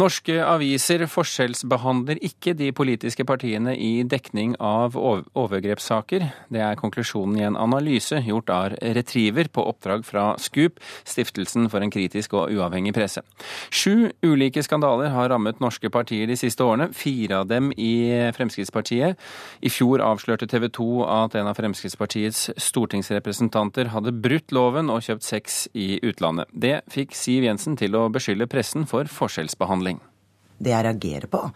Norske aviser forskjellsbehandler ikke de politiske partiene i dekning av overgrepssaker. Det er konklusjonen i en analyse gjort av Retriever på oppdrag fra SKUP, Stiftelsen for en kritisk og uavhengig presse. Sju ulike skandaler har rammet norske partier de siste årene, fire av dem i Fremskrittspartiet. I fjor avslørte TV 2 at en av Fremskrittspartiets stortingsrepresentanter hadde brutt loven og kjøpt sex i utlandet. Det fikk Siv Jensen til å beskylde pressen for forskjellsbehandling behandling. Det jeg reagerer på,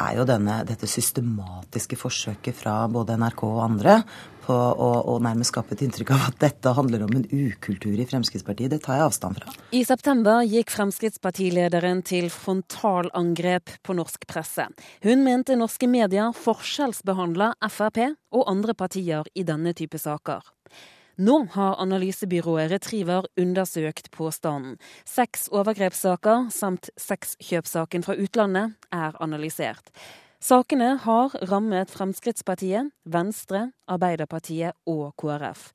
er jo denne, dette systematiske forsøket fra både NRK og andre på å, å, nærmest skape et inntrykk av at dette handler om en ukultur i Fremskrittspartiet. Det tar jeg avstand fra. I september gikk Fremskrittspartilederen til frontalangrep på norsk presse. Hun mente norske medier forskjellsbehandla Frp og andre partier i denne type saker. Nå har analysebyrået Retriever undersøkt påstanden. Seks overgrepssaker samt sexkjøpssaken fra utlandet er analysert. Sakene har rammet Fremskrittspartiet, Venstre, Arbeiderpartiet og KrF.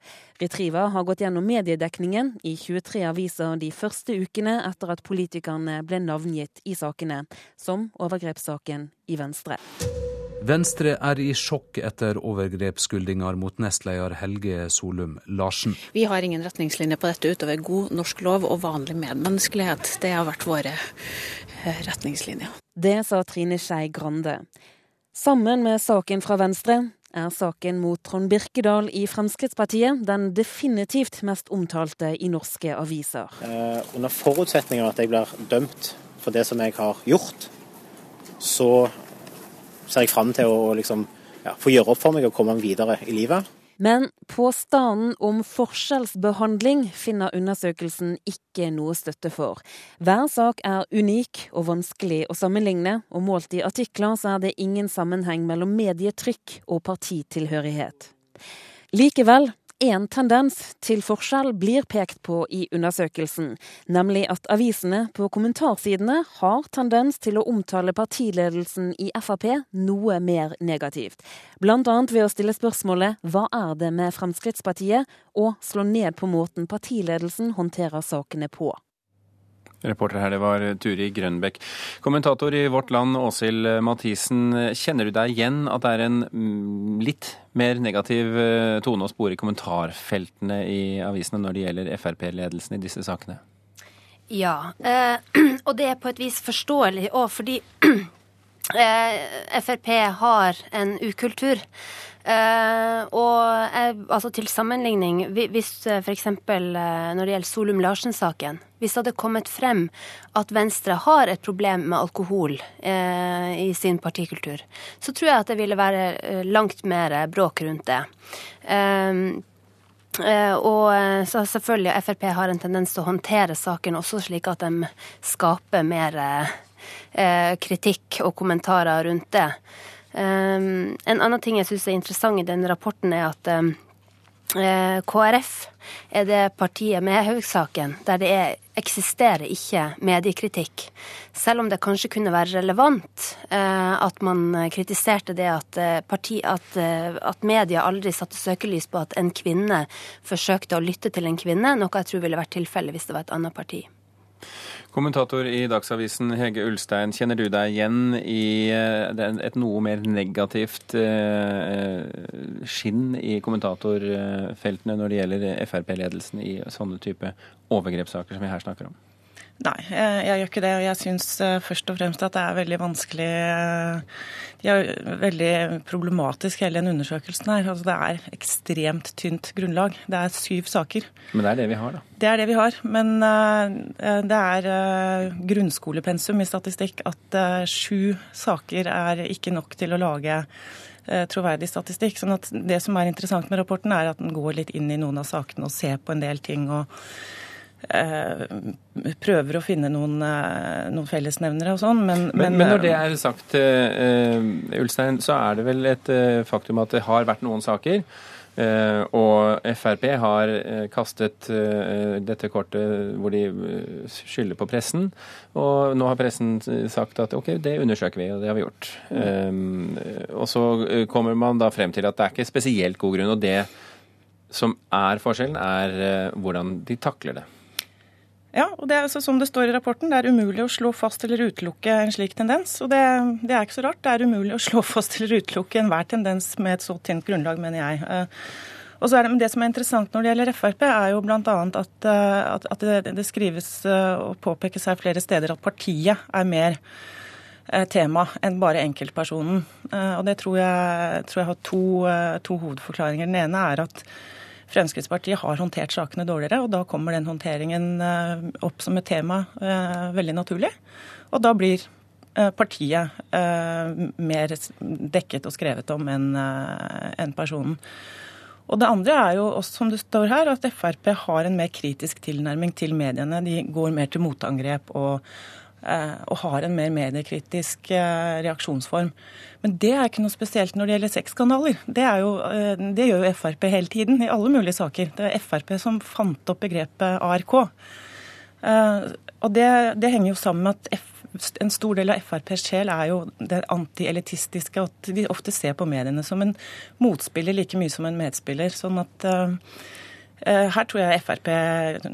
Retriever har gått gjennom mediedekningen i 23 aviser de første ukene etter at politikerne ble navngitt i sakene, som overgrepssaken i Venstre. Venstre er i sjokk etter overgrepsskyldninger mot nestleder Helge Solum Larsen. Vi har ingen retningslinjer på dette utover god norsk lov og vanlig medmenneskelighet. Det har vært våre eh, retningslinjer. Det sa Trine Skei Grande. Sammen med saken fra Venstre er saken mot Trond Birkedal i Fremskrittspartiet den definitivt mest omtalte i norske aviser. Eh, under forutsetning av at jeg blir dømt for det som jeg har gjort, så ser jeg fram til å liksom, ja, få gjøre opp for meg og komme videre i livet. Men påstanden om forskjellsbehandling finner undersøkelsen ikke noe støtte for. Hver sak er unik og vanskelig å sammenligne, og målt i artikler så er det ingen sammenheng mellom medietrykk og partitilhørighet. Likevel en tendens til forskjell blir pekt på i undersøkelsen, nemlig at avisene på kommentarsidene har tendens til å omtale partiledelsen i Frp noe mer negativt. Bl.a. ved å stille spørsmålet 'Hva er det med Fremskrittspartiet?' og slå ned på måten partiledelsen håndterer sakene på. Reporter her, det var Turi Grønbekk. Kommentator i Vårt Land, Åshild Mathisen. Kjenner du deg igjen at det er en mm, litt mer negativ eh, tone å spore i kommentarfeltene i avisene når det gjelder Frp-ledelsen i disse sakene? Ja, eh, og det er på et vis forståelig òg fordi Frp har en ukultur. Uh, og uh, altså til sammenligning, hvis uh, f.eks. Uh, når det gjelder Solum Larsen-saken Hvis det hadde kommet frem at Venstre har et problem med alkohol i sin partikultur, så tror jeg at det ville være langt mer bråk rundt det. og så selvfølgelig Frp har en tendens til å håndtere saken også slik at de skaper mer kritikk og kommentarer rundt det. Um, en annen ting jeg syns er interessant i den rapporten, er at um, uh, KrF er det partiet med Haug-saken der det er, eksisterer ikke mediekritikk. Selv om det kanskje kunne være relevant eh, at man kritiserte det at, parti, at, at, media aldri satte søkelys på at en kvinne forsøkte å lytte til en kvinne, noe jeg tror ville vært tilfellet hvis det var et annet parti. Kommentator i Dagsavisen Hege Ulstein, kjenner du deg igjen i eh, et noe mer negativt eh, skinn i kommentatorfeltene når det gjelder Frp-ledelsen i sånne type overgrepssaker som vi her snakker om? Nei, jeg gjør ikke det. Og jeg syns eh, først og fremst at det er veldig vanskelig De er veldig problematisk hele den undersøkelsen her. Altså, det er ekstremt tynt grunnlag. Det er syv saker. Men det er det vi har, da? Det er det vi har. Men det er grunnskolepensum i statistikk at sju saker er ikke nok til å lage troverdig statistikk. Sånn at Det som er interessant med rapporten, er at den går litt inn i noen av sakene og ser på en del ting. og Eh, prøver å finne noen, eh, noen fellesnevnere og sånn, men, men, men når det er sagt, Ulstein, så er det vel et faktum at det har vært noen saker. Og Frp har kastet dette kortet hvor de skylder på pressen. Og nå har pressen sagt at ok, det undersøker vi, og det har vi gjort. Um, og så kommer man da frem til at det er ikke spesielt god grunn. Og det som er forskjellen, er hvordan de takler det. Ja, og det er altså som det står i rapporten, det er umulig å slå fast eller utelukke en slik tendens. Og det, det er ikke så rart. Det er umulig å slå fast eller utelukke enhver tendens med et så tynt grunnlag, mener jeg. Eh, og så er det, men det som er interessant når det gjelder Frp, er jo bl.a. At, eh, at, at det, det, skrives eh, og påpekes her flere steder at partiet er mer tema enn bare enkeltpersonen. Og det tror jeg, tror jeg har to, to hovedforklaringer. Den ene er at Fremskrittspartiet har håndtert sakene dårligere, og da kommer den håndteringen eh, opp som et tema eh, veldig naturlig. Og da blir eh, partiet mer dekket og skrevet om enn personen. Og Det andre er jo også, som det står her, at Frp har en mer kritisk tilnærming til mediene. De går mer til motangrep og og har en mer mediekritisk eh, reaksjonsform. Men det er ikke noe spesielt når det gjelder sexskandaler. Det, eh, det gjør jo Frp hele tiden, i alle mulige saker. Det er Frp som fant opp begrepet ARK. Og det, det henger jo sammen med at F, en stor del av FrPs sjel er jo det antielitistiske. At de ofte ser på mediene som en motspiller like mye som en medspiller. sånn at Eh, her tror jeg Frp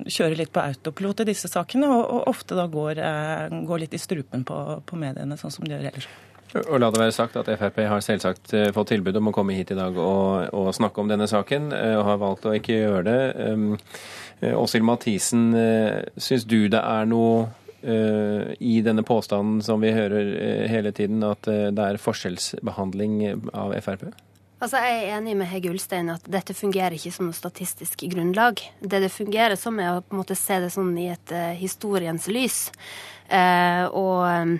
kjører litt på autopilot i disse sakene, og, ofte da går, eh, går litt i strupen på, på, mediene, sånn som de gjør ellers. Og la det være sagt at Frp har selvsagt eh, fått tilbud om å komme hit i dag og, og snakke om denne saken, og har valgt å ikke gjøre det. Åshild Mathisen, syns du det er noe i denne påstanden som vi hører hele tiden, at det er forskjellsbehandling av Frp? Altså, Jeg er enig med Hege Ulstein at dette fungerer ikke som noe statistisk grunnlag. Det det fungerer som, er å på en måte se det sånn i et uh, historiens lys. Uh, og um,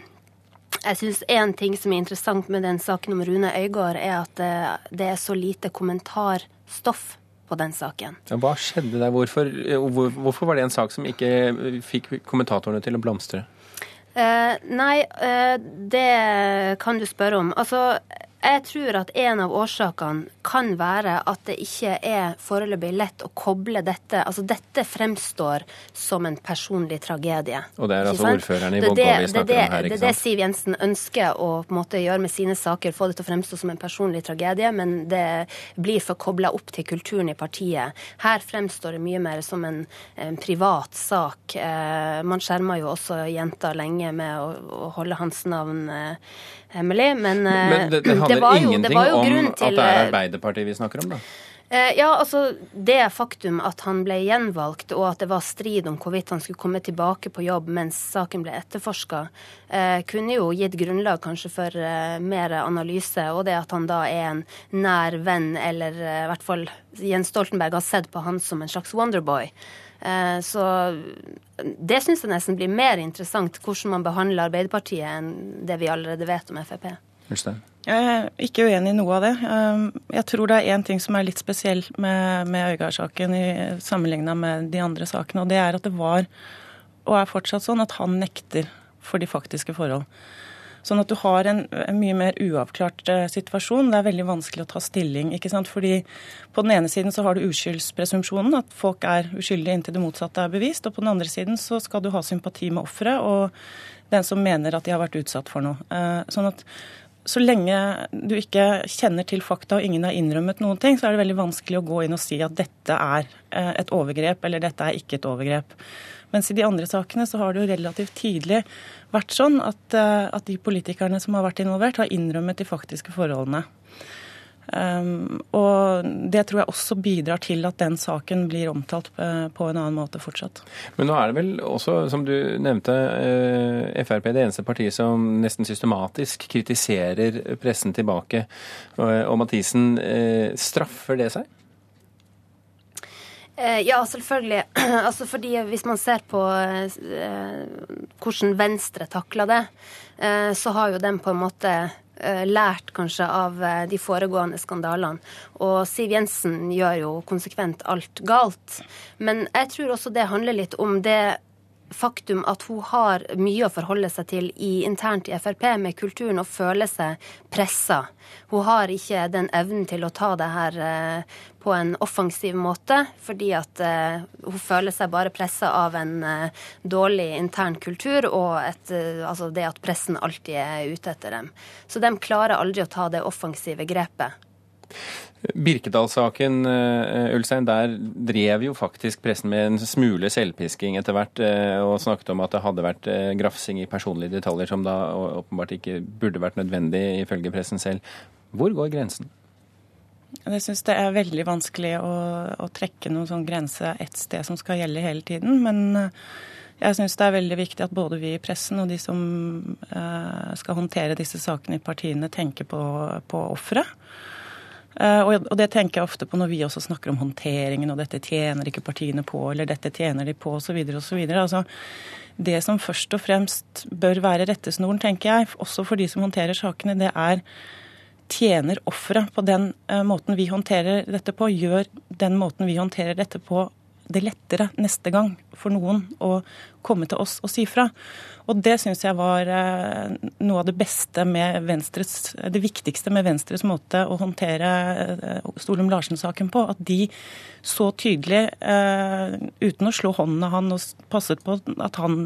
jeg syns én ting som er interessant med den saken om Rune Øygard, er at uh, det er så lite kommentarstoff på den saken. Ja, hva skjedde der? Hvorfor, hvor, hvorfor, var det en sak som ikke fikk kommentatorene til å blomstre? nei, det kan du spørre om. Altså, jeg tror at en av årsakene kan være at det ikke er foreløpig lett å koble dette Altså dette fremstår som en personlig tragedie. Og det er altså ordføreren i Vågå vi snakker det, om her, ikke sant? Det er det Siv Jensen ønsker å måte gjøre med sine saker, få det til å fremstå som en personlig tragedie, men det blir for kobla opp til kulturen i partiet. Her fremstår det mye mer som en, en privat sak. Eh, man skjerma jo også jenta lenge med å, å holde hans navn eh, hemmelig. Men, men det, det, handler det var jo, ingenting om at det er Arbeiderpartiet vi snakker om, da? Eh, ja, altså Det faktum at han ble gjenvalgt, og at det var strid om hvorvidt han skulle komme tilbake på jobb mens saken ble etterforska, eh, kunne jo gitt grunnlag kanskje for eh, mer analyse. Og det at han da er en nær venn, eller i hvert fall Jens Stoltenberg har sett på han som en slags Wonderboy. Eh, så det syns jeg nesten blir mer interessant hvordan man behandler Arbeiderpartiet enn det vi allerede vet om Frp. Jeg er ikke uenig i noe av det. Eh, jeg tror det er én ting som er litt spesiell med, med Øygard-saken sammenligna med de andre sakene, og det er at det var, og er fortsatt sånn, at han nekter for de faktiske forhold. Sånn at du har en, en mye mer uavklart uh, situasjon. Det er veldig vanskelig å ta stilling. ikke sant? Fordi på den ene siden så har du uskyldspresumpsjonen, at folk er uskyldige inntil det motsatte er bevist. Og på den andre siden så skal du ha sympati med offeret og den som mener at de har vært utsatt for noe. Uh, sånn at så lenge du ikke kjenner til fakta og ingen har innrømmet noen ting, så er det veldig vanskelig å gå inn og si at dette er uh, et overgrep eller dette er ikke et overgrep. Mens i de andre sakene så har det jo relativt tidlig vært sånn at, eh, at de politikerne som har vært involvert, har innrømmet de faktiske forholdene. Um, og det tror jeg også bidrar til at den saken blir omtalt uh, på en annen måte fortsatt. Men nå er det vel også, som du nevnte, uh, Frp det eneste partiet som nesten systematisk kritiserer pressen tilbake. Uh, og Mathisen, straffer det seg? Eh, ja, selvfølgelig. altså fordi Hvis man ser på eh, hvordan Venstre takler det, eh, så har jo den på en måte lært kanskje av de foregående skandalene. Og Siv Jensen gjør jo konsekvent alt galt. Men jeg tror også det handler litt om det faktum at hun har mye å forholde seg til i, internt i Frp med kulturen og føler seg pressa. Hun har ikke den evnen til å ta det her eh, på en offensiv måte, fordi at eh, hun føler seg bare pressa av en eh, dårlig intern kultur og et, altså det at pressen alltid er ute etter dem. Så de klarer aldri å ta det offensive grepet Birkedal-saken, eh, Ulstein, der drev jo faktisk pressen med en smule selvpisking etter hvert, eh, og snakket om at det hadde vært eh, grafsing i personlige detaljer som da åpenbart ikke burde vært nødvendig, ifølge pressen selv. Hvor går grensen? Jeg syns det er veldig vanskelig å, å trekke noen sånn grense ett sted som skal gjelde hele tiden. Men jeg syns det er veldig viktig at både vi i pressen og de som skal håndtere disse sakene i partiene, tenker på, på offeret. Eh, og det tenker jeg ofte på når vi også snakker om håndteringen, og dette tjener ikke partiene på, eller dette tjener de på, osv. osv. Altså, det som først og fremst bør være rettesnoren, tenker jeg, også for de som håndterer sakene, det er tjener offeret på den uh, måten vi håndterer dette på, gjør den måten vi håndterer dette på det lettere neste gang for noen å komme til oss og si fra. Og det syns jeg var eh, noe av det beste med Venstres Det viktigste med Venstres måte å håndtere eh, Stolum Larsen-saken på. At de så tydelig, eh, uten å slå hånden av han og passet på at han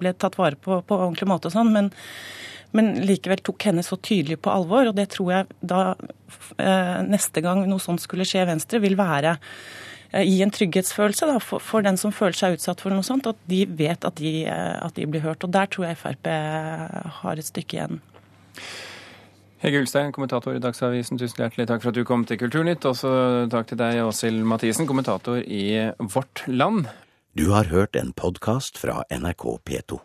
ble tatt vare på på ordentlig måte og sånn, men men likevel tok henne så tydelig på alvor. Og det tror jeg da neste gang noe sånt skulle skje i Venstre, vil være gi en trygghetsfølelse da, for, for, den som føler seg utsatt for noe sånt, at de vet at de, eh, at de blir hørt. Og Der tror jeg Frp har et stykke igjen. Hege Ulstein, kommentator i Dagsavisen, tusen hjertelig takk for at du kom til Kulturnytt. Også takk til deg, Åshild Mathisen, kommentator i Vårt Land. Du har hørt en podkast fra NRK P2.